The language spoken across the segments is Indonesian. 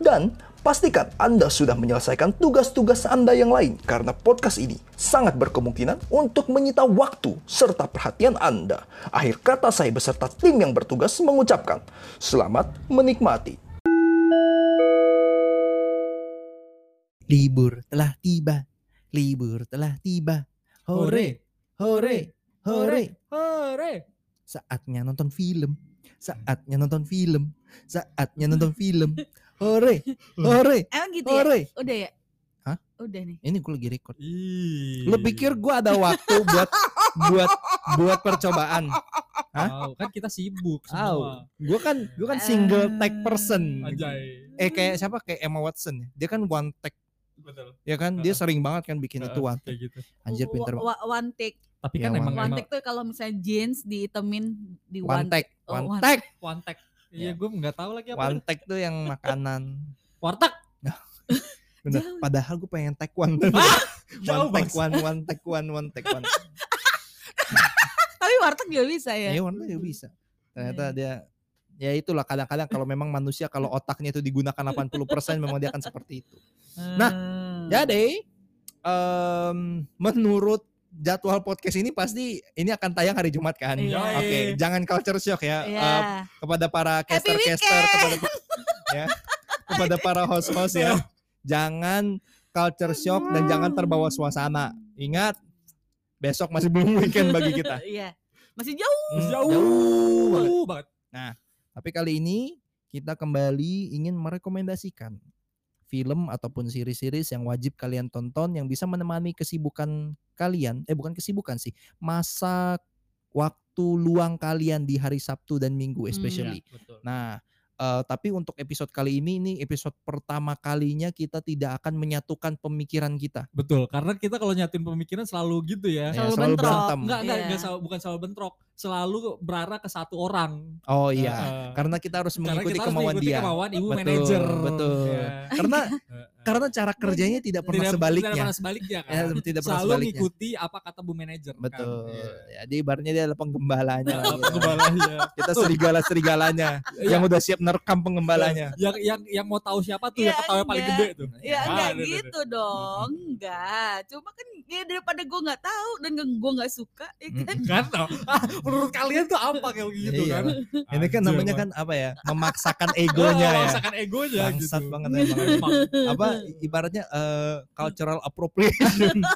dan Pastikan Anda sudah menyelesaikan tugas-tugas Anda yang lain karena podcast ini sangat berkemungkinan untuk menyita waktu serta perhatian Anda. Akhir kata saya beserta tim yang bertugas mengucapkan selamat menikmati. Libur telah tiba, libur telah tiba. Hore, hore, hore. Hore. Saatnya nonton film, saatnya nonton film, saatnya nonton film. Hore, hore, Emang gitu hore. ya? Udah ya? Hah? Udah nih. Ini gue lagi record. Ih. Lu pikir gue ada waktu buat buat buat percobaan? Hah? Tahu, kan kita sibuk semua. Gue kan gue kan single tag person. Anjay. Eh kayak siapa? Kayak Emma Watson. Dia kan one tag, Betul. ya kan? Dia sering banget kan bikin itu one tag. Kayak gitu. Anjir pinter banget. One take. Tapi Ya, kan emang One emang take tuh kalau misalnya jeans diitemin di One one, tag, Oh, one one tag, one tag. Ya. Iya, gue nggak tahu lagi apa. one tag tuh yang makanan. Warteg. Bener. Jauh. Padahal gue pengen tag one. Jauh, one tag one, one tag one, one tag one. Tapi warteg juga bisa ya? Ya one tag juga bisa. Ternyata dia ya itulah kadang-kadang kalau memang manusia kalau otaknya itu digunakan 80% memang dia akan seperti itu. Nah, Hmm. Jadi em, menurut jadwal podcast ini pasti ini akan tayang hari Jumat kan? Iya. Oke, jangan culture shock ya. Iya. Eh, kepada para caster-caster kepada ya kepada para host-host ya. Jangan culture shock dan jangan terbawa suasana. Ingat besok masih belum weekend bagi kita. Iya. Masih jauh. Hmm, Jauh. jauh banget. banget. Tapi kali ini kita kembali ingin merekomendasikan film ataupun series-series yang wajib kalian tonton yang bisa menemani kesibukan kalian. Eh bukan kesibukan sih, masa waktu luang kalian di hari Sabtu dan Minggu especially. Betul. Nah, eh, tapi untuk episode kali ini ini episode pertama kalinya kita tidak akan menyatukan pemikiran kita. Betul, karena kita kalau nyatin pemikiran selalu gitu ya. Ya, Selalu selalu bentrok. berantem. Enggak, enggak, Iya. enggak selalu, bukan selalu bentrok. Selalu berarah ke satu orang. Oh iya, Heeh. karena kita harus Karena mengikuti kita harus kemauan mengikuti dia. kemauan ibu Betul, manajer. betul. Ya. Karena. Karena cara kerjanya tidak pernah Tidak- sebaliknya. Tidak pernah sebaliknya kan. Ya, tidak pernah Selalu sebaliknya. ngikuti apa kata bu manajer. kan. Betul. Iya. Jadi ibaratnya dia adalah penggembalanya. lah gitu. pengembalanya. Kita serigala-serigalanya yang Iya. udah siap nerekam pengembalanya. yang yang yang mau tahu siapa tuh Ya, yang ketawanya paling gede tuh. Ya Ah, enggak aduh, aduh, gitu dong, enggak. Cuma kan ya daripada gue nggak tahu dan gue nggak suka, ya kan? Kan. Ah, menurut kalian tuh apa kayak gitu Iya kan? Ini kan namanya kan apa ya? Memaksakan egonya ya. memaksakan egonya Bangsat gitu. banget. Emang. Apa ibaratnya eh, cultural appropriation.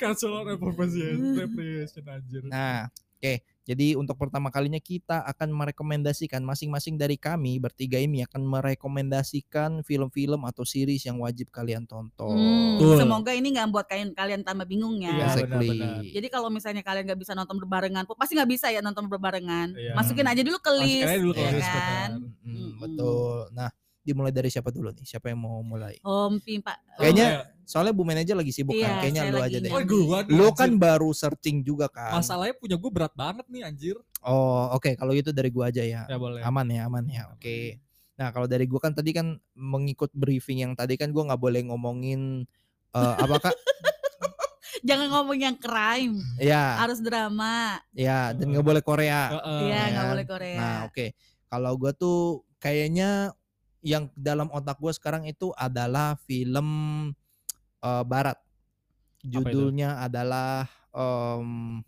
Cultural appropriation, appropriation anjir. Nah, oke. Jadi untuk pertama kalinya kita akan merekomendasikan masing-masing dari kami bertiga ini akan merekomendasikan film-film atau series yang wajib kalian tonton. Hmm, semoga ini nggak buat kalian kalian tambah bingung ya. Iya, Exactly. benar-benar. Jadi kalau misalnya kalian nggak bisa nonton berbarengan, pasti nggak bisa ya nonton berbarengan. Iya. Masukin aja dulu ke Masukin list, aja dulu ke ya list, kan? benar. Hmm, betul. Nah, dimulai dari siapa dulu nih? Siapa yang mau mulai? Om Pimpa. Kayaknya soalnya Bu Manajer lagi sibuk Iya, kan. Kayaknya lu aja deh. Oh, gua Lu anjir. kan baru searching juga kan. masalahnya punya gue berat banget nih anjir. Oh, oke kalau gitu dari gua aja ya. Ya boleh. Aman ya, aman ya. Oke. Nah, kalau dari gua kan tadi kan mengikut briefing yang tadi kan gua nggak boleh ngomongin eh apakah Jangan ngomong yang crime, ya, harus drama. ya dan nggak boleh Korea. Heeh. Iya, nggak kan? boleh Korea. Nah, oke. Kalau gua tuh kayaknya yang dalam otak gua sekarang itu adalah film eh, barat. Judulnya adalah em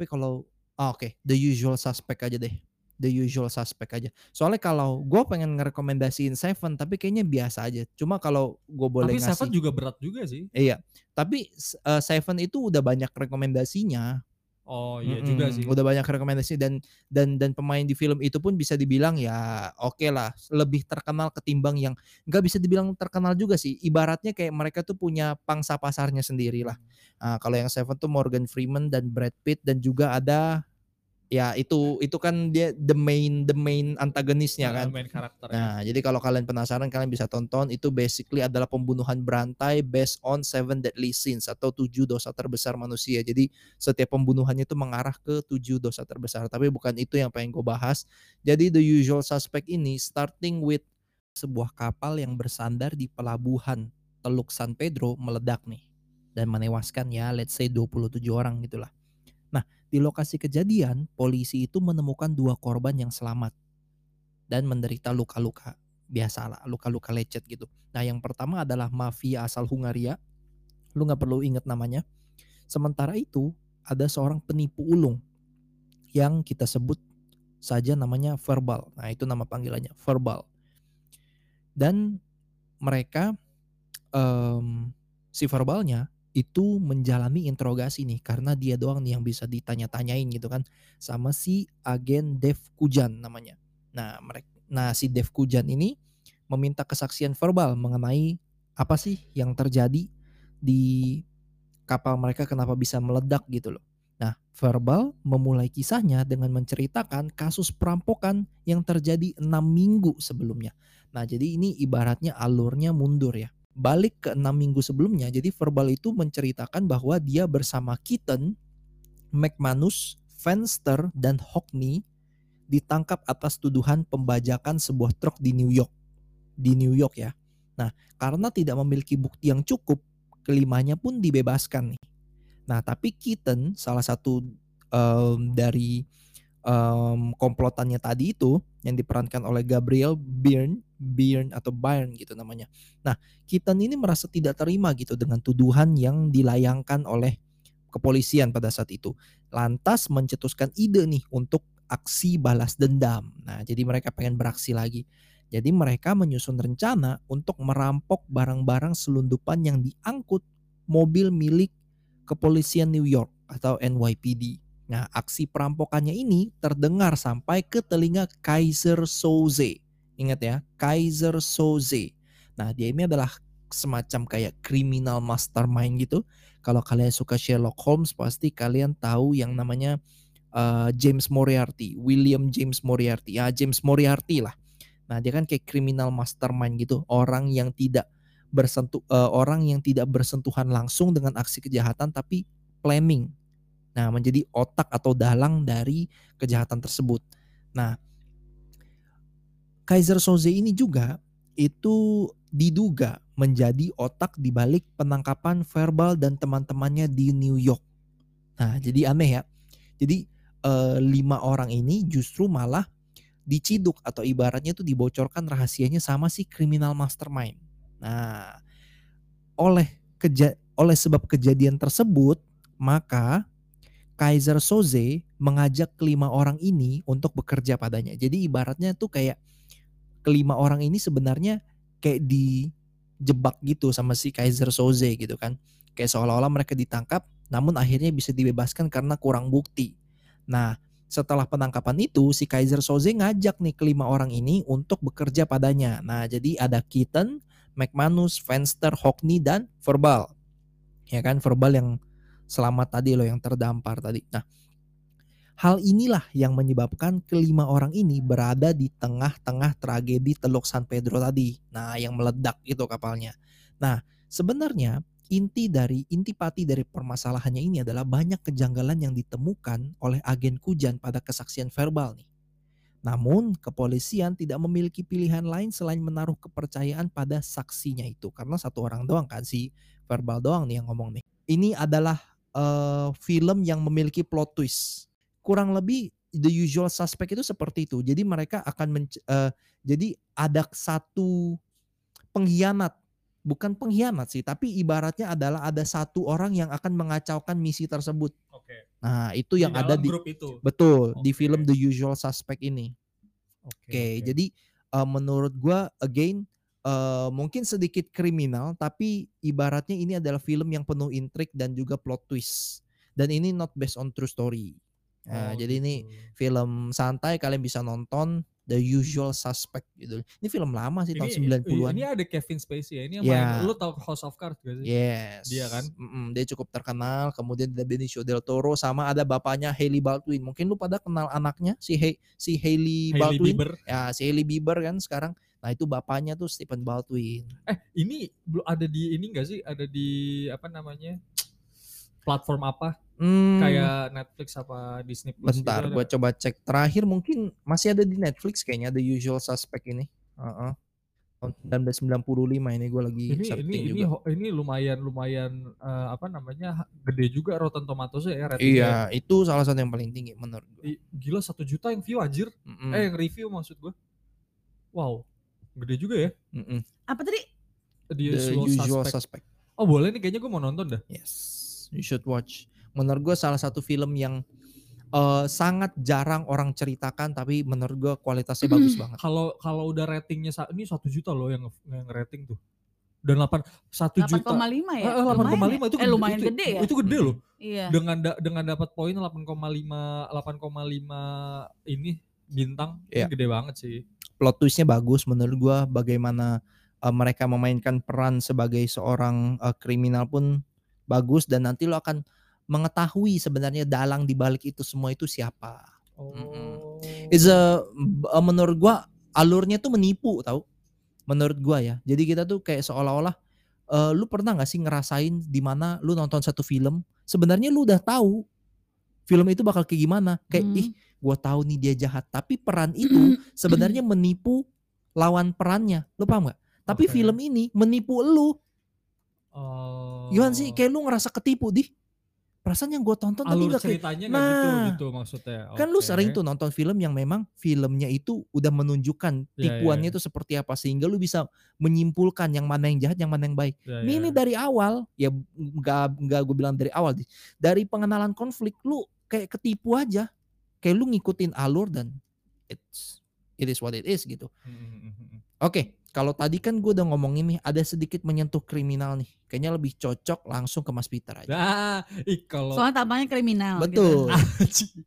tapi kalau ah, oke, The Usual Suspect aja deh. The Usual Suspect aja. Soalnya kalau gue pengen ngerekomendasiin Seven tapi kayaknya biasa aja. Cuma kalau gue boleh Tapi ngasih Seven juga berat juga sih. Iya. Tapi eh, Seven itu udah banyak rekomendasinya. Oh iya Mm-mm, juga sih. Udah banyak rekomendasi dan dan dan pemain di film itu pun bisa dibilang ya oke lah lebih terkenal ketimbang yang nggak bisa dibilang terkenal juga sih. Ibaratnya kayak mereka tuh punya pangsa pasarnya sendiri lah. Nah, kalau yang Seven tuh Morgan Freeman dan Brad Pitt dan juga ada ya itu itu kan dia the main the main antagonisnya Nah, kan. main karakter. Nah, jadi kalau kalian penasaran kalian bisa tonton itu basically adalah pembunuhan berantai based on seven deadly sins atau tujuh dosa terbesar manusia. Jadi setiap pembunuhannya itu mengarah ke tujuh dosa terbesar. Tapi bukan itu yang pengen gue bahas. Jadi the usual suspect ini starting with sebuah kapal yang bersandar di pelabuhan Teluk San Pedro meledak nih dan menewaskan ya let's say 27 orang gitulah. Di lokasi kejadian polisi itu menemukan dua korban yang selamat dan menderita luka-luka biasalah luka-luka lecet gitu. Nah yang pertama adalah mafia asal Hungaria, lu nggak perlu ingat namanya. Sementara itu ada seorang penipu ulung yang kita sebut saja namanya Verbal. Nah itu nama panggilannya Verbal. Dan mereka em, si Verbalnya itu menjalani interogasi nih karena dia doang nih yang bisa ditanya-tanyain gitu kan sama si agen Dev Kujan namanya. Nah, mereka nah si Dev Kujan ini meminta kesaksian verbal mengenai apa sih yang terjadi di kapal mereka kenapa bisa meledak gitu loh. Nah, verbal memulai kisahnya dengan menceritakan kasus perampokan yang terjadi enam minggu sebelumnya. Nah, jadi ini ibaratnya alurnya mundur ya. Balik ke enam minggu sebelumnya, jadi verbal itu menceritakan bahwa dia bersama Keaton, McManus, Fenster, dan Hockney ditangkap atas tuduhan pembajakan sebuah truk di New York. Di New York ya. Nah, karena tidak memiliki bukti yang cukup, kelimanya pun dibebaskan nih. Nah, tapi Keaton, salah satu em, dari em, komplotannya tadi itu yang diperankan oleh Gabriel Byrne, Byrne atau Byrne gitu namanya. Nah, Keaton ini merasa tidak terima gitu dengan tuduhan yang dilayangkan oleh kepolisian pada saat itu. Lantas mencetuskan ide nih untuk aksi balas dendam. Nah, jadi mereka pengen beraksi lagi. Jadi mereka menyusun rencana untuk merampok barang-barang selundupan yang diangkut mobil milik kepolisian New York atau NYPD. Nah, aksi perampokannya ini terdengar sampai ke telinga Kaiser Soze. Ingat ya, Kaiser Soze. Nah, dia ini adalah semacam kayak criminal mastermind gitu. Kalau kalian suka Sherlock Holmes, pasti kalian tahu yang namanya uh, James Moriarty, William James Moriarty. Ya, James Moriarty lah. Nah, dia kan kayak criminal mastermind gitu, orang yang tidak bersentuh uh, orang yang tidak bersentuhan langsung dengan aksi kejahatan tapi planning. Nah, menjadi otak atau dalang dari kejahatan tersebut. Nah, Kaiser Soze ini juga itu diduga menjadi otak di balik penangkapan verbal dan teman-temannya di New York. Nah, jadi aneh ya. Jadi eh, lima orang ini justru malah diciduk atau ibaratnya itu dibocorkan rahasianya sama si criminal mastermind. Nah, oleh keja oleh sebab kejadian tersebut, maka Kaiser Soze mengajak kelima orang ini untuk bekerja padanya. Jadi ibaratnya tuh kayak kelima orang ini sebenarnya kayak dijebak gitu sama si Kaiser Soze gitu kan. Kayak seolah-olah mereka ditangkap namun akhirnya bisa dibebaskan karena kurang bukti. Nah, setelah penangkapan itu si Kaiser Soze ngajak nih kelima orang ini untuk bekerja padanya. Nah, jadi ada Keaton, McManus, Fenster, Hockney dan Verbal. Ya kan, Verbal yang selamat tadi loh yang terdampar tadi. Nah, hal inilah yang menyebabkan kelima orang ini berada di tengah-tengah tragedi Teluk San Pedro tadi. Nah, yang meledak itu kapalnya. Nah, sebenarnya inti dari intipati dari permasalahannya ini adalah banyak kejanggalan yang ditemukan oleh agen Kujan pada kesaksian verbal nih. Namun kepolisian tidak memiliki pilihan lain selain menaruh kepercayaan pada saksinya itu karena satu orang doang kan si verbal doang nih yang ngomong nih. Ini adalah uh, film yang memiliki plot twist. Kurang lebih the usual suspect itu seperti itu. Jadi mereka akan uh, jadi ada satu pengkhianat bukan pengkhianat sih, tapi ibaratnya adalah ada satu orang yang akan mengacaukan misi tersebut. Oke. Nah, itu yang di ada di grup itu. betul di Oke. film The Usual Suspect ini. Oke, jadi uh, menurut gua again uh, mungkin sedikit kriminal, tapi ibaratnya ini adalah film yang penuh intrik dan juga plot twist. Dan ini not based on true story. Nah, Oh, jadi ini gitu. film santai kalian bisa nonton The Usual Suspect gitu. Ini film lama sih tahun 90-an. Ini ada Kevin Spacey ya. Ini yang Ya. main, lu tau House of Cards gak sih? Yes. Dia kan? Mm-mm, dia cukup terkenal. Kemudian ada Benicio del Toro sama ada bapaknya Hailey Baldwin. Mungkin lu pada kenal anaknya si Hay- si Hailey, Hailey Baldwin. Bieber. Ya, si Hailey Bieber kan sekarang. Nah, itu bapaknya tuh Stephen Baldwin. Eh, ini belum ada di ini gak sih? Ada di apa namanya? Platform apa? Hmm, Kayak Netflix apa Disney Plus bentar, gitu gua coba cek. Terakhir mungkin masih ada di Netflix kayaknya The Usual Suspect ini. Heeh. Tahun 1995 ini gue lagi ini searching ini ini juga. ho- ini lumayan lumayan eh, apa namanya gede juga Rotten Tomatoes ya ratingnya. Iya, itu salah satu yang paling tinggi menurut gue. Gila satu juta yang view anjir. Mm-mm. Eh yang review maksud gue. Wow. Gede juga ya. Mm-mm. Apa tadi? The The Usual, Usual Suspect. Suspect. Oh boleh nih kayaknya gue mau nonton dah. Yes, you should watch. Menurut gue salah satu film yang eh, sangat jarang orang ceritakan, tapi menurut gue kualitasnya bagus banget. Kalau kalau udah ratingnya ini satu juta loh yang yang rating tuh. Dan 8 1 juta. 8,5 ya? Eh, eh, 8,5 Lumayan itu ya? Eh, gede- lumayan itu, gede ya? Itu gede loh. Iya. Dengan da- dengan dapat poin 8,5 8,5 ini bintang Iya. ini gede banget sih. Plot twistnya bagus menurut gue. Bagaimana eh, mereka memainkan peran sebagai seorang eh, kriminal pun bagus dan nanti lo akan mengetahui sebenarnya dalang di balik itu semua itu siapa. Oh. It's a menurut gua alurnya tuh menipu tahu. Menurut gua ya. Jadi kita tuh kayak seolah-olah eh, lu pernah nggak sih ngerasain di mana lu nonton satu film, sebenarnya lu udah tahu film itu bakal kayak gimana. Kayak Hmm. ih, gua tahu nih dia jahat, tapi peran itu sebenarnya menipu lawan perannya. Lu paham nggak? Tapi Oke. film ini menipu lu. Oh. Gimana sih? Kayak lu ngerasa ketipu di. Perasaan yang gua tonton tadi alur nggak kayak ceritanya nggak gitu Nah. gitu maksudnya. kan lu sering tuh nonton film yang memang filmnya itu udah menunjukkan Iya, tipuannya iya. itu seperti apa sehingga lu bisa menyimpulkan yang mana yang jahat yang mana yang baik. Ya, Ini, ya. ini dari awal ya nggak nggak gue bilang dari awal dari pengenalan konflik lu kayak ketipu aja kayak lu ngikutin alur dan it's it is what it is gitu. Hmm, hmm, hmm. Oke kalau tadi kan gue udah ngomongin nih ada sedikit menyentuh kriminal nih kayaknya lebih cocok langsung ke Mas Peter aja. Nah, ih kalau Soalnya tampaknya kriminal. Betul. Gitu.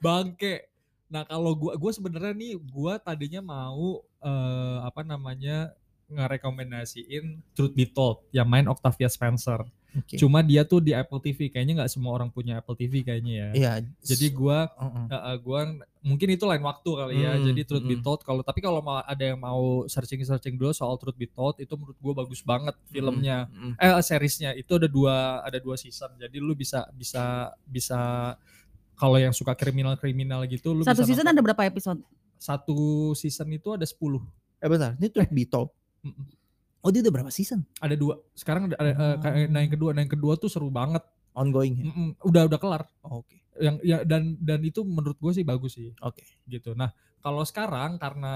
Bangke. Nah kalau gua gua sebenarnya nih gua tadinya mau eh, apa namanya ngerekomendasiin Truth Be Told yang main Octavia Spencer. Oke. Cuma dia tuh di Apple TV kayaknya nggak semua orang punya Apple TV kayaknya ya. Iya. Jadi gua uh-uh. eh, eh, gua mungkin itu lain waktu kali ya. Hmm, Jadi Truth Be hmm. Told kalau tapi kalau mau ada yang mau searching-searching dulu soal Truth Be Told itu menurut gua bagus banget filmnya Mm-mm. eh seriesnya itu ada dua ada dua season jadi lu bisa bisa bisa kalau yang suka kriminal kriminal gitu lu Satu bisa season nonton. ada berapa episode? satu season itu ada 10 Eh bentar, ini Truth Be Told. Oh dia udah berapa season? ada dua sekarang ada, ada, eh, kayak- nah yang kedua nah yang kedua tuh seru banget Ongoing ya? Mm-mm, udah udah kelar Oke. yang ya dan dan itu menurut gue sih bagus sih Oke. gitu nah kalau sekarang karena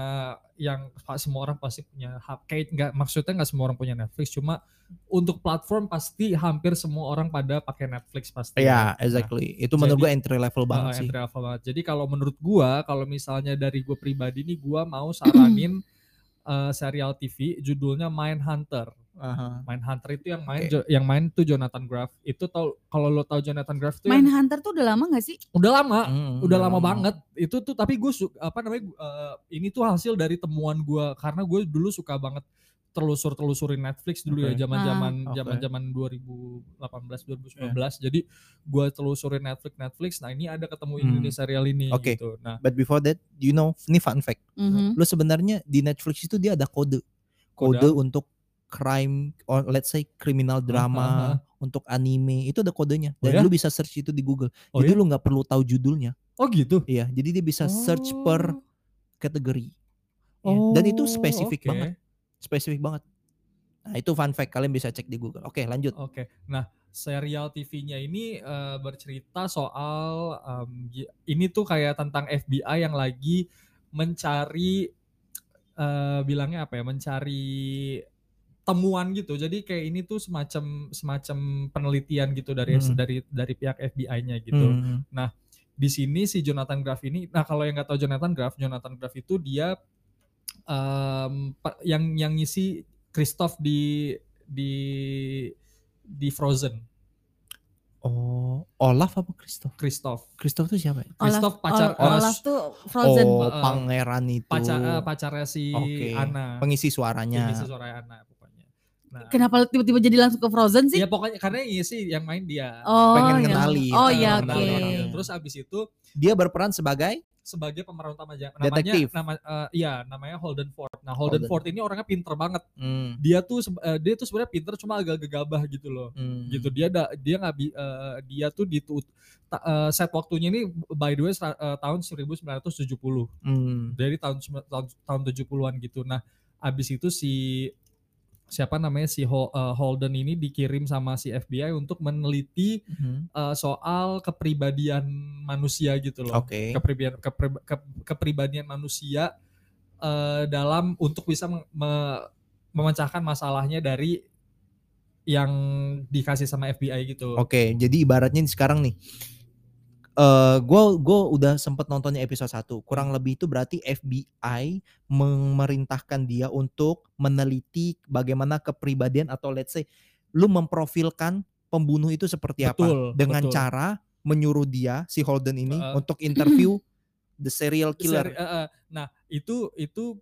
yang semua orang pasti punya kayak nggak maksudnya nggak semua orang punya Netflix cuma untuk platform pasti hampir semua orang pada pakai Netflix pasti Iya, Nah, exactly. Itu menurut jadi- gue entry level banget Uh, sih. entry level banget. Jadi kalau menurut gua, kalau misalnya dari gua pribadi nih, gua mau saranin uh, serial TV judulnya Mindhunter. Aha. Mindhunter itu yang main. Jo- yang main tuh Jonathan Groff. Itu tau kalau lo tau Jonathan Groff tuh Main yang- Hunter tuh udah lama gak sih? udah lama, Hmm, udah lama banget. Itu tuh tapi gue apa namanya uh, ini tuh hasil dari temuan gua karena gue dulu suka banget telusur telusurin Netflix dulu Oke. ya zaman zaman Ah. zaman Oke. zaman 2018 2019 jadi gue telusurin Netflix Netflix nah ini ada ketemu Hmm. nih serial ini Oke. gitu nah But before that, you know, ini fun fact. Mhm. Lu sebenarnya di Netflix itu dia ada kode. Kode, Kode? untuk crime or let's say criminal drama, untuk anime, itu ada kodenya. Oh Dan ya? lu bisa search itu di Google. Oh jadi ya? lu nggak perlu tahu judulnya. oh gitu Iya, jadi dia bisa search per Oh. kategori. Iya. Dan itu Oh, spesifik oke. banget. Spesifik banget. Nah, itu fun fact kalian bisa cek di Google. Oke, lanjut. Oke, nah serial TV-nya ini eh, bercerita soal gi- ini tuh kayak tentang FBI yang lagi mencari eh, bilangnya apa ya, mencari temuan gitu. Jadi kayak ini tuh semacam semacam penelitian gitu dari Hmm. dari dari pihak FBI-nya gitu. Hmm. Di sini si Jonathan Graff ini, nah kalau yang nggak tahu Jonathan Graff, Jonathan Graff itu dia em, pa- yang yang ngisi Christoph di di di Frozen. Oh, Olaf apa Christoph? Christoph. Christoph itu siapa ya? Christoph Olaf, pacar Ol- Olaf eh, tuh Frozen. Oh, pangeran itu. pacar eh, pacarnya si Oke. Ana. Pengisi suaranya. Ini si suara Ana pokoknya. Nah, Kenapa tiba-tiba jadi langsung ke Frozen sih? Ya pokoknya karena iya sih yang main dia. oh, pengen ya. ngenalin. Oh iya, oke. orang. Terus abis itu Dia berperan sebagai sebagai pemeran utama aja. Detektif. Namanya nama eh, iya namanya Holden Ford. Nah, Holden, Holden. Ford ini orangnya pinter banget. hmm, Dia tuh eh, dia tuh sebenarnya pinter cuma agak gegabah gitu loh. hmm, Gitu dia da, dia nggak bi- eh, dia tuh di set waktunya ini by the way eh, tahun 1970. hmm. Dari tahun tahun, tahun 70-an gitu. Nah, abis itu si siapa namanya si eh, Holden ini dikirim sama si FBI untuk meneliti hmm. eh, soal kepribadian manusia gitu loh. Oke. Kepribadian kepri- ke- kepribadian manusia eh, dalam untuk bisa me- memecahkan masalahnya dari yang dikasih sama FBI gitu. Oke, jadi ibaratnya sekarang nih eh gue gue udah sempet nontonnya episode 1 kurang lebih itu berarti FBI memerintahkan dia untuk meneliti bagaimana kepribadian atau let's say lu memprofilkan pembunuh itu seperti apa Betul, dengan betul. cara menyuruh dia si Holden ini Heeh. untuk interview the serial killer. Seri- eh, eh. nah itu itu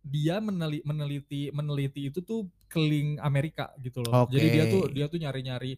dia meneli- meneliti meneliti itu tuh keling Amerika gitu loh. Jadi dia tuh dia tuh nyari-nyari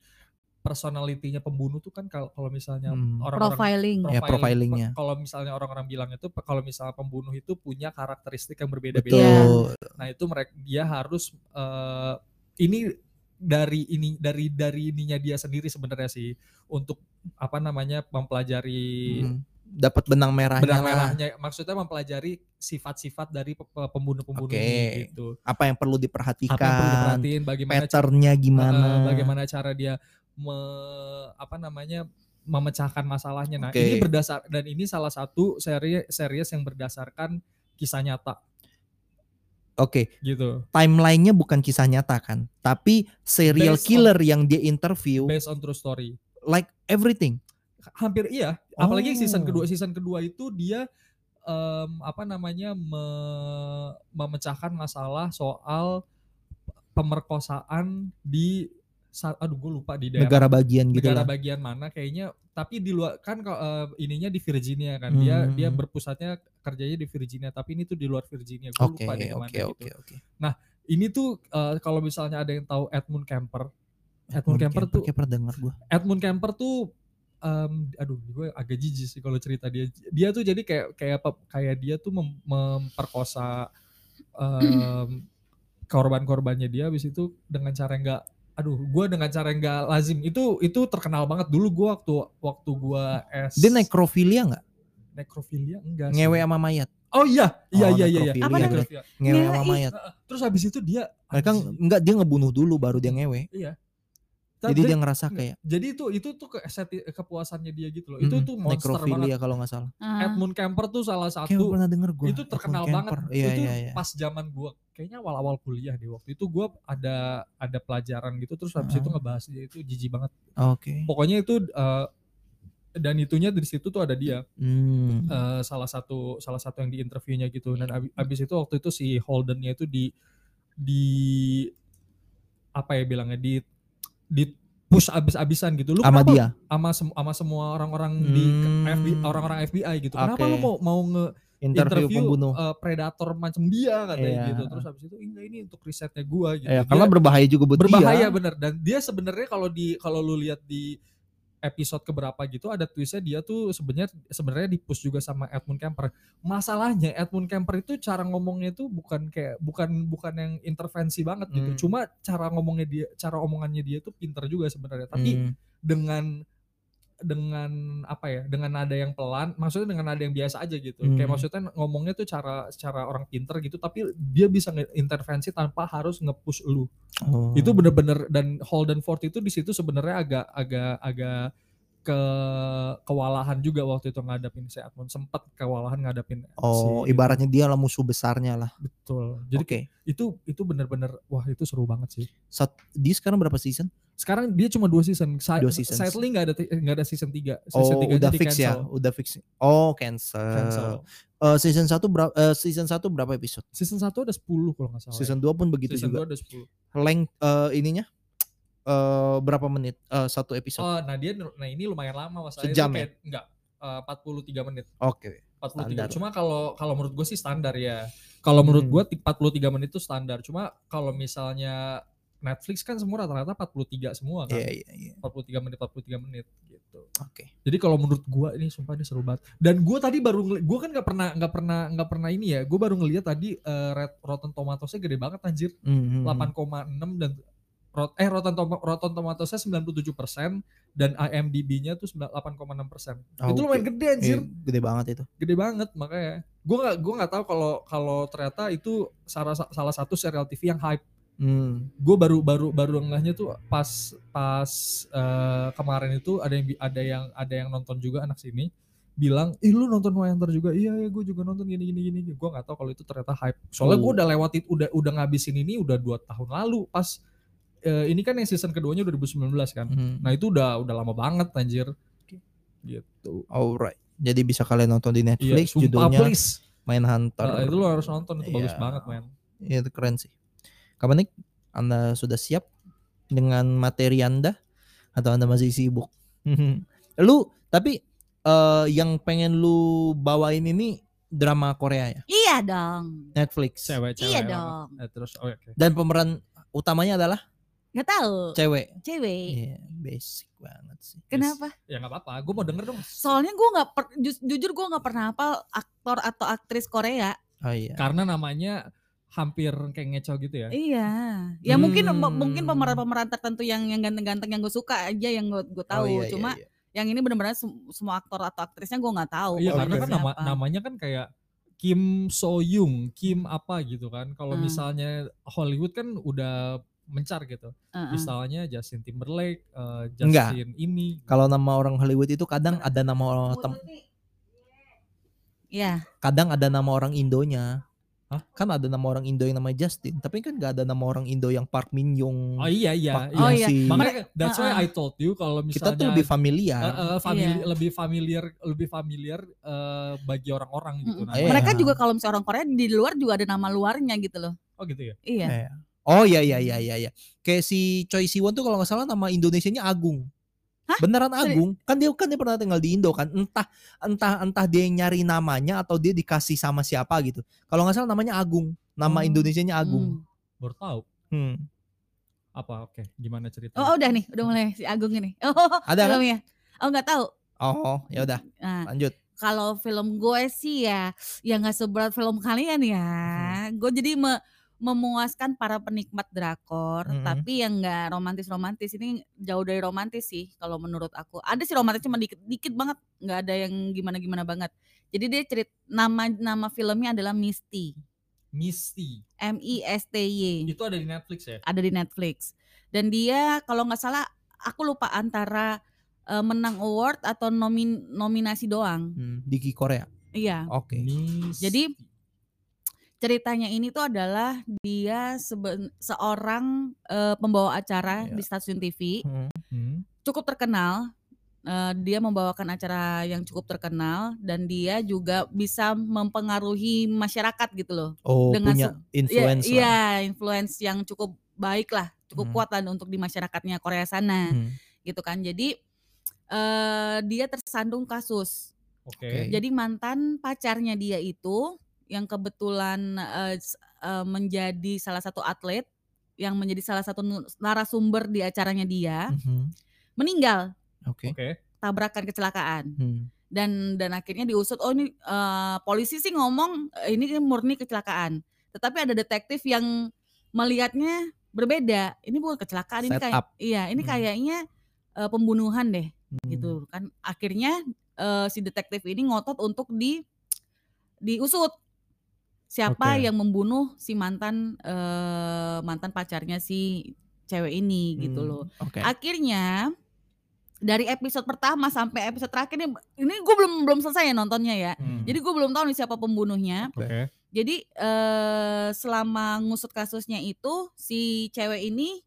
personalitinya pembunuh tuh kan kalau kalau misalnya Hmm. orang-orang Profiling. Ya, profilingnya. Kalau misalnya orang-orang bilang itu kalau misalnya pembunuh itu punya karakteristik yang berbeda-beda. Betul. Nah itu mereka dia harus eh, ini dari ini dari dari ininya dia sendiri sebenarnya sih untuk apa namanya mempelajari Hmm. Dapat benang merahnya. benang lah. merahnya maksudnya mempelajari sifat-sifat dari pe- pe- pembunuh-pembunuh Oke. ini gitu. Apa yang perlu Apa diperhatikan? yang perlu diperhatiin bagaimana ca- patternnya gimana? eh, bagaimana cara dia me- apa namanya memecahkan masalahnya. Nah, Oke. ini berdasar dan ini salah satu seri series yang berdasarkan kisah nyata Oke, gitu. timelinenya bukan kisah nyata kan, tapi serial Based on- killer yang dia interview, Based on true story. like everything. hampir iya apalagi season Oh. kedua season kedua itu dia em, apa namanya me- memecahkan masalah soal pemerkosaan di aduh gue lupa di daerah Negara bagian gitu negara lah. bagian mana kayaknya tapi di luar kan kalau, eh, ininya di Virginia kan dia dia Hmm. berpusatnya kerjanya di Virginia tapi ini tuh di luar Virginia gue Oke, lupa di mana oke, gitu oke, oke. ini tuh eh, kalau misalnya ada yang tahu Edmund Kemper Edmund Kemper tuh kayak pernah dengar gua. Edmund Kemper tuh em, aduh gue agak jijik sih kalau cerita dia dia tuh jadi kayak kayak apa kayak dia tuh mem- memperkosa em, korban-korbannya dia habis itu dengan cara yang enggak aduh gue dengan cara yang enggak lazim itu itu terkenal banget dulu gue waktu waktu gue es Dia nekrofilia nggak? nekrofilia enggak sih. Ngewe sama mayat. oh iya iya Oh, iya iya iya nekrofilia Apa. Ngewe sama mayat. terus habis itu dia Mereka anjing. enggak dia ngebunuh dulu baru dia ngewe. iya Jadi Tapi- dia ngerasa kayak jadi itu itu tuh ke, seti- kepuasannya dia gitu loh itu mm, tuh monster banget nekrofilia kalau nggak salah. Ah. Edmund Kemper tuh salah Kayak satu pernah denger gua. itu terkenal Edmund banget. Kemper. Iya, itu iya, iya. pas zaman gua kayaknya awal-awal kuliah deh waktu itu gua ada ada pelajaran gitu terus habis Ah. itu ngebahas dia itu jijik banget. Oke. Pokoknya itu eh, dan itunya di situ tuh ada dia Hmm. eh, salah satu salah satu yang di interviewnya gitu dan abi- abis itu waktu itu si Holdennya itu di di apa ya bilangnya di di push abis-abisan gitu. Lu Sama kenapa dia. sama sem- sama semua orang-orang di Hmm. FBI orang-orang FBI gitu. Kenapa Oke. lu mau mau nge Interview, interview, pembunuh. uh, predator macam dia katanya Iya. gitu. Terus habis itu enggak ini untuk risetnya gua gitu. Dia karena berbahaya juga buat berbahaya dia. bener dan dia sebenarnya kalau di kalau lu lihat di episode keberapa gitu ada twistnya dia tuh sebenarnya sebenarnya di push juga sama Edmund Kemper. Masalahnya Edmund Kemper itu cara ngomongnya itu bukan kayak bukan bukan yang intervensi banget Hmm. gitu. Cuma cara ngomongnya dia cara omongannya dia tuh pinter juga sebenarnya. Tapi Hmm. dengan dengan apa ya dengan nada yang pelan maksudnya dengan nada yang biasa aja gitu kayak Hmm. maksudnya ngomongnya tuh cara cara orang pinter gitu tapi dia bisa intervensi tanpa harus nge-push lu Oh. itu bener-bener dan Holden Ford itu di situ sebenarnya agak agak agak ke kewalahan juga waktu itu ngadapin si Edmund sempat kewalahan ngadapin Oh, si ibaratnya dia lah musuh besarnya lah. betul jadi Oke. itu itu bener-bener wah itu seru banget sih Sat- dia sekarang berapa season? sekarang dia cuma dua season Sa- Dua seasons. sadly nggak ada nggak ada season 3 Oh, season tiganya udah di fix ya, cancel. udah fix. Oh, cancel. cancel Eh, season 1 berapa season 1 berapa episode? season 1 ada 10 kalau nggak salah Season 2 pun begitu season juga. 2 ada 10 Length eh, ininya eh, berapa menit eh, satu episode? Oh, nah dia nah ini lumayan lama masalahnya Sejam ya? kayak enggak eh, 43 menit. Oke. 43. Standar. Cuma kalau kalau menurut gue sih standar ya. Kalau menurut Hmm. gue 43 menit itu standar. Cuma kalau misalnya Netflix kan semua rata-rata 43 semua kan. Iya iya iya. 43 menit 43 menit gitu. Oke. Jadi kalau menurut gua ini sumpah ini seru banget. Dan gua tadi baru gua kan nggak pernah nggak pernah nggak pernah ini ya. Gua baru ngeliat tadi eh, Red Rotten Tomatoes-nya gede banget anjir. Mhm. 8,6 dan rot- eh Rotten, Tom- Rotten Tomatoes-nya 97% dan IMDb-nya tuh 9 8,6%. Oh, itu lumayan gede anjir. Iya, gede banget itu. Gede banget makanya. Gua nggak gua nggak tahu kalau kalau ternyata itu salah salah satu serial TV yang hype. Hmm. Gue baru baru baru ngehnya tuh pas pas eh, kemarin itu ada yang ada yang ada yang nonton juga anak sini bilang ih lu nonton Wayangter juga iya ya gue juga nonton gini gini gini gue nggak tahu kalau itu ternyata hype soalnya gue Oh. udah lewatin udah udah ngabisin ini udah dua tahun lalu pas eh, ini kan yang season keduanya 2019 kan Mhm. nah itu udah udah lama banget anjir gitu Alright. Jadi bisa kalian nonton di iya Netflix sumpah judulnya please Mindhunter. Eh, itu lo harus nonton itu bagus Iya. banget men Iya, itu keren sih. Kapan nih Anda sudah siap dengan materi Anda atau Anda masih sibuk? lu tapi eh, yang pengen lu bawain ini drama Korea ya, Iya dong. Netflix. cewek-cewek Iya dong. Eh, terus oh, oke Dan pemeran utamanya adalah Nggak tahu. cewek. Cewek. Iya, basic banget sih. Kenapa? ya nggak apa-apa gue mau denger dong Soalnya gue nggak per- ju- jujur gue nggak pernah hafal aktor atau aktris Korea. Oh iya. karena namanya hampir kayak ngeco gitu ya Iya. Ya mungkin Hmm. mungkin pemeran-pemeran tertentu yang yang ganteng-ganteng yang gue suka aja yang gue gue tahu. Oh, iya, iya, Cuma iya. yang ini benar-benar sem- semua aktor atau aktrisnya gue nggak tahu. Iya Oh, karena iya. kan nama, namanya kan kayak Kim So Young, Kim apa gitu kan. Kalau Hmm. misalnya Hollywood kan udah mencar gitu. Heeh. Misalnya Justin Timberlake, Enggak. Justin ini. Kalau nama orang Hollywood itu kadang ada nama orang tem- Iya. kadang ada nama orang Indonya. Hah? Kan ada nama orang Indo yang namanya Justin, tapi kan gak ada nama orang Indo yang Park Min Young. Oh iya iya. Park iya. Oh, iya. si Makanya that's why Uh-uh. I told you kalau kita misalnya tuh lebih familiar. eh, eh, famili- Iya. lebih familiar lebih familiar eh, bagi orang-orang gitu. Namanya. Iya. Mereka juga kalau misalnya orang Korea di luar juga ada nama luarnya gitu loh. Oh gitu ya. Iya. Iya. Oh iya iya iya iya iya. Kayak si Choi Siwon tuh kalau nggak salah nama Indonesianya Agung. Hah? Beneran Agung? Kan dia kan dia pernah tinggal di Indo kan. Entah entah entah dia yang nyari namanya atau dia dikasih sama siapa gitu. Kalau nggak salah namanya Agung. Nama Oh. Indonesianya Agung. Hmm. Baru tahu. Hmm. Apa oke gimana ceritanya? Oh udah nih, udah mulai si Agung ini. Oh, Ada kan? belum ya? Oh nggak tahu. Oh, ya udah Nah, lanjut. kalau film gue sih ya, ya nggak seberat film kalian ya. Hmm. Gue jadi me- memuaskan para penikmat drakor, Mhm. tapi yang nggak romantis-romantis ini jauh dari romantis sih kalau menurut aku. Ada sih romantis cuma dikit, dikit banget, nggak ada yang gimana-gimana banget. Jadi dia cerit nama nama filmnya adalah Misty, Misty. M I S T Y. Itu ada di Netflix ya? ada di Netflix. Dan dia kalau nggak salah aku lupa antara eh, menang award atau nomin nominasi doang. Hmm, di Korea. Iya. Oke. Misty. Jadi ceritanya ini tuh adalah dia seben- seorang eh, pembawa acara Iya. di stasiun TV Hmm. Hmm. cukup terkenal. Eh, dia membawakan acara yang cukup terkenal dan dia juga bisa mempengaruhi masyarakat gitu loh. Oh, Dengan punya se- influence lah. iya, influence yang cukup baik lah, cukup Hmm. kuat lah untuk di masyarakatnya Korea sana. Hmm. gitu kan. Jadi eh dia tersandung kasus. Oke. Jadi mantan pacarnya dia itu yang kebetulan eh, s- eh, menjadi salah satu atlet yang menjadi salah satu narasumber di acaranya dia Mhm. meninggal Oke. Oke. tabrakan kecelakaan Hmm. dan dan akhirnya diusut oh ini eh, polisi sih ngomong ini murni kecelakaan tetapi ada detektif yang melihatnya berbeda ini bukan kecelakaan ini kayak iya ini Hmm. kayaknya eh, pembunuhan deh Hmm. gitu kan akhirnya eh, si detektif ini ngotot untuk di diusut siapa Oke. yang membunuh si mantan eh, mantan pacarnya si cewek ini gitu Hmm. loh Oke. akhirnya dari episode pertama sampai episode terakhir ini ini gue belum belum selesai ya nontonnya ya Hmm. jadi gue belum tahu nih siapa pembunuhnya Oke. jadi eh, selama ngusut kasusnya itu si cewek ini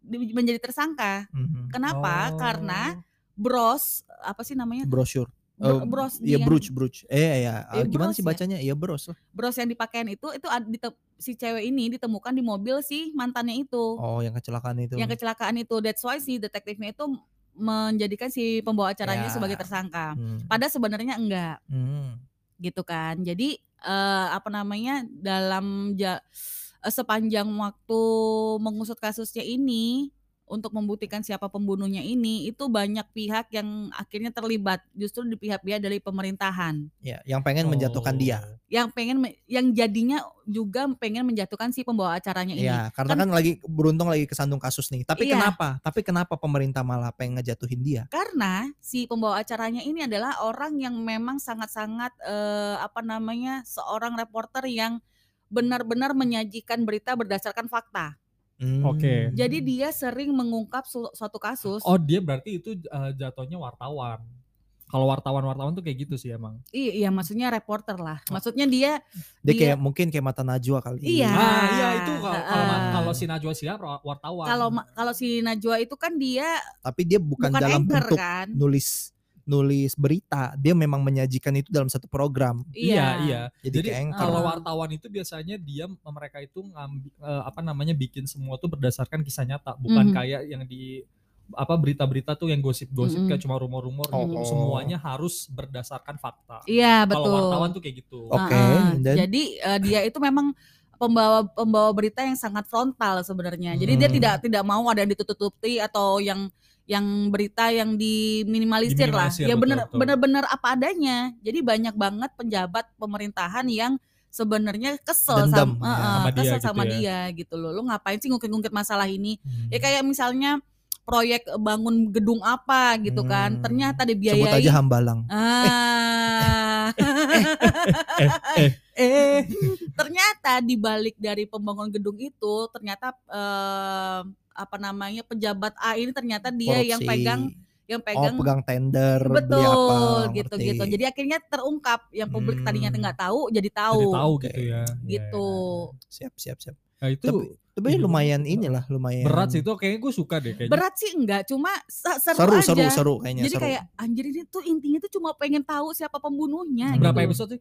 di- menjadi tersangka Mhm. kenapa Oh. karena bros apa sih namanya brosur. Oh, bros Iya dia. brooch brooch. Eh ya, Eh, gimana bros sih ya? bacanya? Iya bros lah. bros yang dipakein itu itu dite- si cewek ini ditemukan di mobil si mantannya itu. Oh, yang kecelakaan itu. Yang kecelakaan itu. That's why si detektifnya itu menjadikan si pembawa acaranya Ya. sebagai tersangka. Hmm. Padahal sebenarnya enggak Hmm. gitu kan. Jadi eh, apa namanya dalam ja- eh, sepanjang waktu mengusut kasusnya ini untuk membuktikan siapa pembunuhnya ini itu banyak pihak yang akhirnya terlibat justru di pihak-pihak dari pemerintahan Ya, yang pengen menjatuhkan dia. Oh. yang pengen yang jadinya juga pengen menjatuhkan si pembawa acaranya ini. Iya, karena Kan- kan, lagi beruntung lagi kesandung kasus nih. Tapi Iya. kenapa? Tapi kenapa pemerintah malah pengen ngejatuhin dia? Karena si pembawa acaranya ini adalah orang yang memang sangat-sangat eh, apa namanya seorang reporter yang benar-benar menyajikan berita berdasarkan fakta. Hmm. Oke. Jadi dia sering mengungkap su- suatu kasus. Oh dia berarti itu eh, jatuhnya wartawan. Kalau wartawan-wartawan tuh kayak gitu sih emang. Iya, iya, maksudnya reporter lah. Maksudnya dia dia dia- kayak mungkin kayak mata Najwa kali. Iya. Ah iya itu kalau kalau si Najwa Shihab wartawan. kalau kalau si Najwa itu kan dia Tapi dia bukan, bukan, dalam anchor bentuk kan? nulis nulis berita. Dia memang menyajikan itu dalam satu program. Iya iya. Jadi, Jadi anchor. kalau wartawan itu biasanya dia mereka itu ngambil apa namanya bikin semua tuh berdasarkan kisah nyata, bukan Mhm. kayak yang di apa berita-berita tuh yang gosip-gosip Mhm. kayak cuma rumor-rumor Oh. gitu. Semuanya harus berdasarkan fakta. Iya, Kalau betul. wartawan tuh kayak gitu. Oke, Heeh. dan- Jadi eh, dia itu memang pembawa pembawa berita yang sangat frontal sebenarnya. Jadi dia Hmm. tidak tidak mau ada yang ditutup-tutupi atau yang yang berita yang diminimalisir, lah. Diminimalisir, Ya benar betul. benar-benar apa adanya. Jadi banyak banget penjabat pemerintahan yang sebenarnya kesel Dendam, sama, ya, eh, sama dia kesel gitu sama ya. dia gitu loh. Lu ngapain sih ngungkit-ngungkit masalah ini? Hmm. Ya kayak misalnya proyek bangun gedung apa gitu kan. Hmm. Ternyata sebut dibiayai aja Hambalang. Ah. eh, eh ternyata di balik dari pembangunan gedung itu ternyata eh, apa namanya pejabat A ini ternyata dia yang Korupsi. pegang yang Oh, pegang pegang tender, betul apa, gitu ngerti. gitu. Jadi akhirnya terungkap yang publik tadinya Hmm. nggak tahu jadi Jadi tahu. tahu Oke. gitu ya. Gitu. Siap, siap, siap. Nah, itu Tapi, tapi lumayan inilah, lumayan. berat sih itu kayaknya gue suka deh kayaknya. Berat sih enggak, cuma se- seru, Seru, aja. seru, seru kayaknya. Jadi seru. kayak anjir ini tuh intinya tuh cuma pengen tahu siapa pembunuhnya Berapa gitu. episode sih?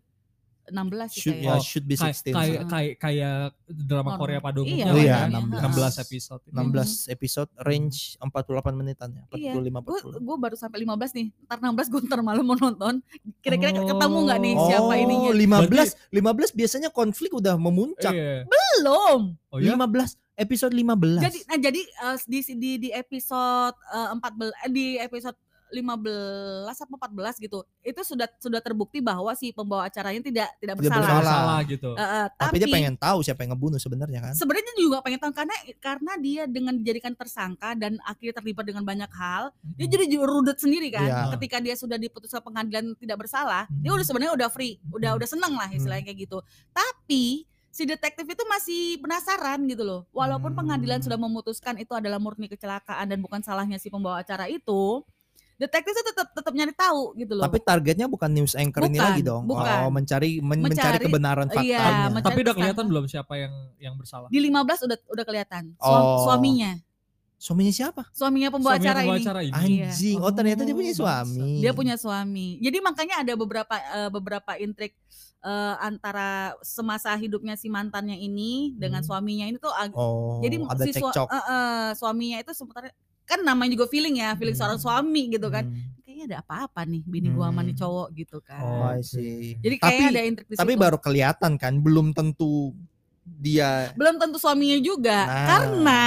16 sih should, kayak. ya, Oh, should be Kayak 16. kayak kayak kayak drama Normal. Korea pada Iya, umumnya Oh lah iya, ya. 16. 16 episode. 16 episode range 48 menitan ya, Iya, 45 gue 40. gue baru sampai 15 nih. Ntar 16 gue ntar malam mau nonton. Kira-kira Oh. ketemu nggak nih Oh, siapa ininya? 15 15 biasanya konflik udah memuncak. Iya. Belum. Oh ya? 15 episode 15. Jadi nah jadi eh, di di di episode eh, 14 eh, di episode 15 apa 14 gitu. Itu sudah sudah terbukti bahwa si pembawa acaranya tidak tidak Tidak bersalah. bersalah. Salah gitu. Eh, eh, tapi, dia pengen tahu siapa yang ngebunuh sebenarnya kan. sebenarnya dia juga pengen tahu karena karena dia dengan dijadikan tersangka dan akhirnya terlibat dengan banyak hal dia jadi rudet sendiri kan Iya. ketika dia sudah diputuskan pengadilan tidak bersalah dia Hmm. udah sebenarnya udah free udah Hmm. udah seneng lah istilahnya kayak gitu tapi si detektif itu masih penasaran gitu loh walaupun Hmm. pengadilan sudah memutuskan itu adalah murni kecelakaan dan bukan salahnya si pembawa acara itu detektif itu tetap tetap nyari tahu gitu loh Tapi targetnya bukan news anchor ini Bukan, lagi dong. bukan. Oh, mencari men- mencari, Mencari- kebenaran iya, faktanya. mencari- Tapi udah kelihatan belum siapa yang yang bersalah? di 15 udah udah kelihatan Oh. suaminya Suaminya siapa? suaminya pembawa Suami acara pembawa ini acara ini. Iya. Anjing. Oh, ternyata dia punya Oh, suami. dia punya suami. Jadi makanya ada beberapa eh, beberapa intrik eh, antara semasa hidupnya si mantannya ini dengan Hmm. suaminya ini tuh Oh, jadi ada si cekcok. eh, eh, suaminya itu sebenarnya kan namanya juga feeling ya, feeling Hmm. seorang suami gitu kan. Hmm. Kayaknya ada apa-apa nih bini gua sama nih Hmm. cowok gitu kan. Oh, see. Jadi tapi kayaknya ada intrik di tapi situ. baru kelihatan kan, belum tentu dia belum tentu suaminya juga Nah. karena?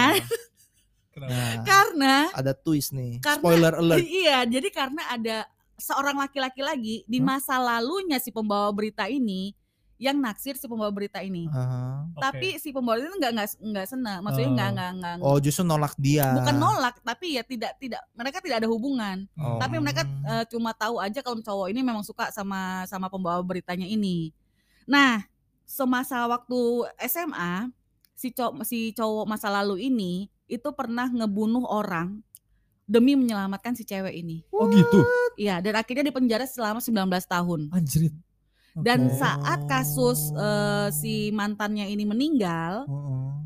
Nah, karena ada twist nih. Karena- Spoiler alert. iya, jadi karena ada seorang laki-laki lagi di masa lalunya si pembawa berita ini yang naksir si pembawa berita ini. Oke. Tapi si pembawa itu nggak nggak nggak senang, maksudnya Oh. nggak nggak nggak Oh, justru nolak dia. bukan nolak, tapi ya tidak tidak mereka tidak ada hubungan. Oh. Tapi mereka eh, cuma tahu aja kalau cowok ini memang suka sama sama pembawa beritanya ini. Nah, semasa waktu SMA si cowok si cowok masa lalu ini itu pernah ngebunuh orang demi menyelamatkan si cewek ini. Oh gitu. Iya, dan akhirnya dipenjara selama 19 tahun. Anjrit. Dan Oke. saat kasus eh, si mantannya ini meninggal, Oh.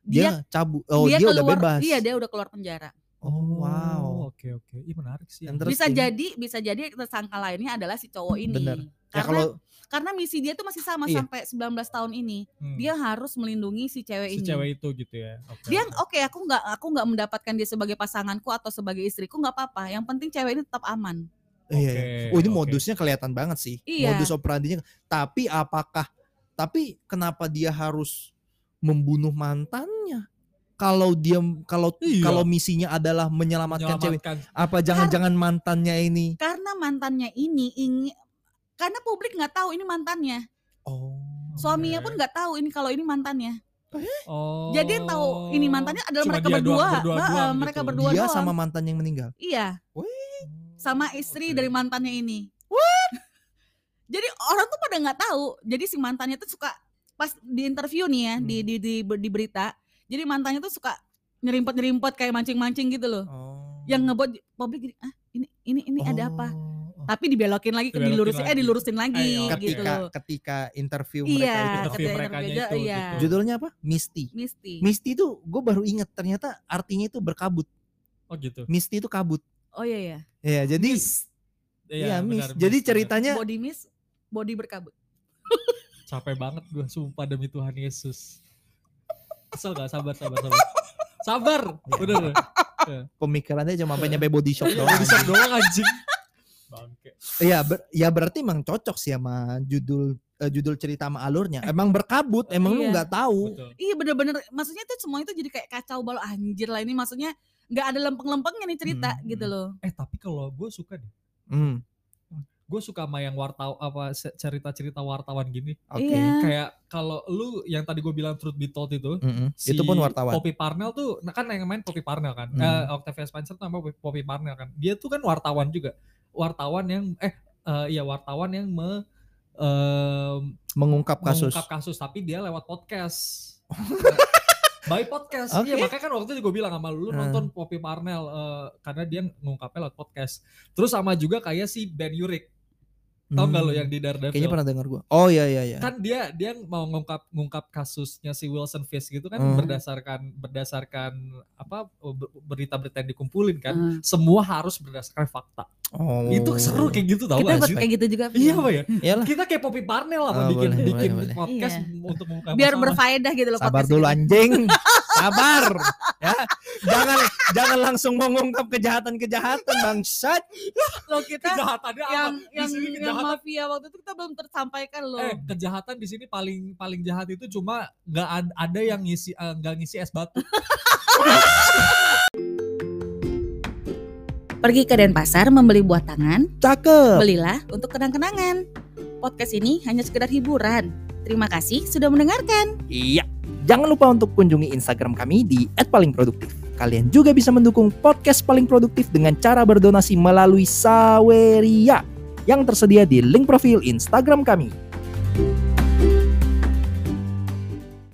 dia Dia cabut. Oh, dia, dia, keluar udah bebas. iya dia udah keluar penjara Oh, wow. Oke oke. Ih menarik sih. Yang anjing. Terus Bisa ini- jadi bisa jadi tersangka lainnya adalah si cowok ini. Bener. Ya Karena kalau karena misi dia tuh masih sama Iya. sampai 19 tahun ini. Hmm. Dia harus melindungi si cewek si ini. cewek itu gitu ya. Oke, dia oke. oke aku nggak aku nggak mendapatkan dia sebagai pasanganku atau sebagai istriku nggak apa-apa. Yang penting cewek ini tetap aman. Iya. Oke, Oh ini oke. modusnya kelihatan banget sih. Iya. Modus operandinya. Tapi apakah tapi kenapa dia harus membunuh mantannya? Kalau dia kalau Iya. kalau misinya adalah menyelamatkan, cewek, apa jangan-jangan mantannya ini? Karena mantannya ini ingin karena publik nggak tahu ini mantannya. Oh. Suaminya Oke. pun nggak tahu ini kalau ini mantannya. Oh. Jadi yang tahu ini mantannya adalah Cuma mereka berdua. doang, berdua Nah, doang mereka gitu. berdua Dia doang. sama mantan yang meninggal. Iya, sama istri Oke. dari mantannya ini. Jadi orang tuh pada nggak tahu. Jadi si mantannya tuh suka pas di interview nih ya Hmm. di, di di di berita. Jadi mantannya tuh suka nyerimpet nyerimpet kayak mancing mancing gitu loh. Oh. Yang ngebuat publik gini, ah ini ini ini ada apa? Oh. Tapi dibelokin lagi, Dibelokin dilurusin eh lagi. dilurusin lagi Eh, gitu ketika loh. ketika interview mereka Iya, itu. Interview ketika merekanya interview, itu, iya. gitu. Judulnya apa? Misty. Misty. Misty itu gue baru inget ternyata artinya itu berkabut. Oh gitu. Misty itu kabut. Oh iya ya. Ya jadi Iya, Iya, Miss. benar, Jadi Miss, ceritanya Body miss, body berkabut. capek banget gue sumpah demi Tuhan Yesus. Kesel gak? Sabar, sabar, sabar. Sabar, Ya. bener. pemikirannya cuma sampai nyampe body shop Iya, doang. bisa doang anjing. Bangke. Iya, ber- ya berarti emang cocok sih sama judul eh, judul cerita sama alurnya. Emang berkabut, emang lu Iya. nggak tahu. Betul. Iya bener-bener, maksudnya tuh semua itu jadi kayak kacau balau anjir lah ini maksudnya nggak ada lempeng-lempengnya nih cerita Hmm, gitu loh. Eh tapi kalau gue suka deh. Hmm, Gue suka sama yang wartaw apa cerita-cerita wartawan gini. oke. Iya. Kayak kalau lu yang tadi gue bilang truth be told itu, Mm-mm. si Itu pun wartawan. Poppy Parnell tuh, nah kan yang main Poppy Parnell kan, Hmm. Eh, Octavia Spencer tuh nama Poppy Parnell kan. Dia tuh kan wartawan juga, wartawan yang eh eh, iya wartawan yang me em, Mengungkap kasus. mengungkap kasus, tapi dia lewat podcast. By podcast, iya Oke. makanya kan waktu itu gue bilang sama lu, lu Hmm. nonton Poppy Parnell eh, karena dia ngungkapnya lewat podcast. Terus sama juga kayak si Ben Urich, tau gak lo Hmm. yang di Daredevil? Kayaknya pernah dengar gua. Oh iya iya iya. kan dia dia mau ngungkap ngungkap kasusnya si Wilson Fisk gitu kan Hmm. berdasarkan berdasarkan apa ber- berita-berita yang dikumpulin kan Hmm. semua harus berdasarkan fakta oh. itu seru kayak gitu tau Kita gak buat sih kayak gitu juga. iya pak ya Iyalah. kita kayak Poppy Parnell lah Oh, bikin boleh, bikin boleh, boleh. podcast Iya. untuk mengungkap Biar masalah. berfaedah gitu loh Sabar dulu ini. anjing. Sabar. Ya. Jangan jangan langsung mengungkap kejahatan-kejahatan bangsat. Loh kita kejahatannya yang apa di yang sini yang kejahatan mafia waktu itu kita belum tersampaikan loh. eh kejahatan di sini paling paling jahat itu cuma nggak ad- ada yang ngisi eh, nggak ngisi es batu Pergi ke Denpasar membeli buah tangan, Cakep. belilah untuk kenang-kenangan. Podcast ini hanya sekedar hiburan. Terima kasih sudah mendengarkan. Iya. Jangan lupa untuk kunjungi Instagram kami di @palingproduktif. Kalian juga bisa mendukung podcast paling produktif dengan cara berdonasi melalui Saweria yang tersedia di link profil Instagram kami.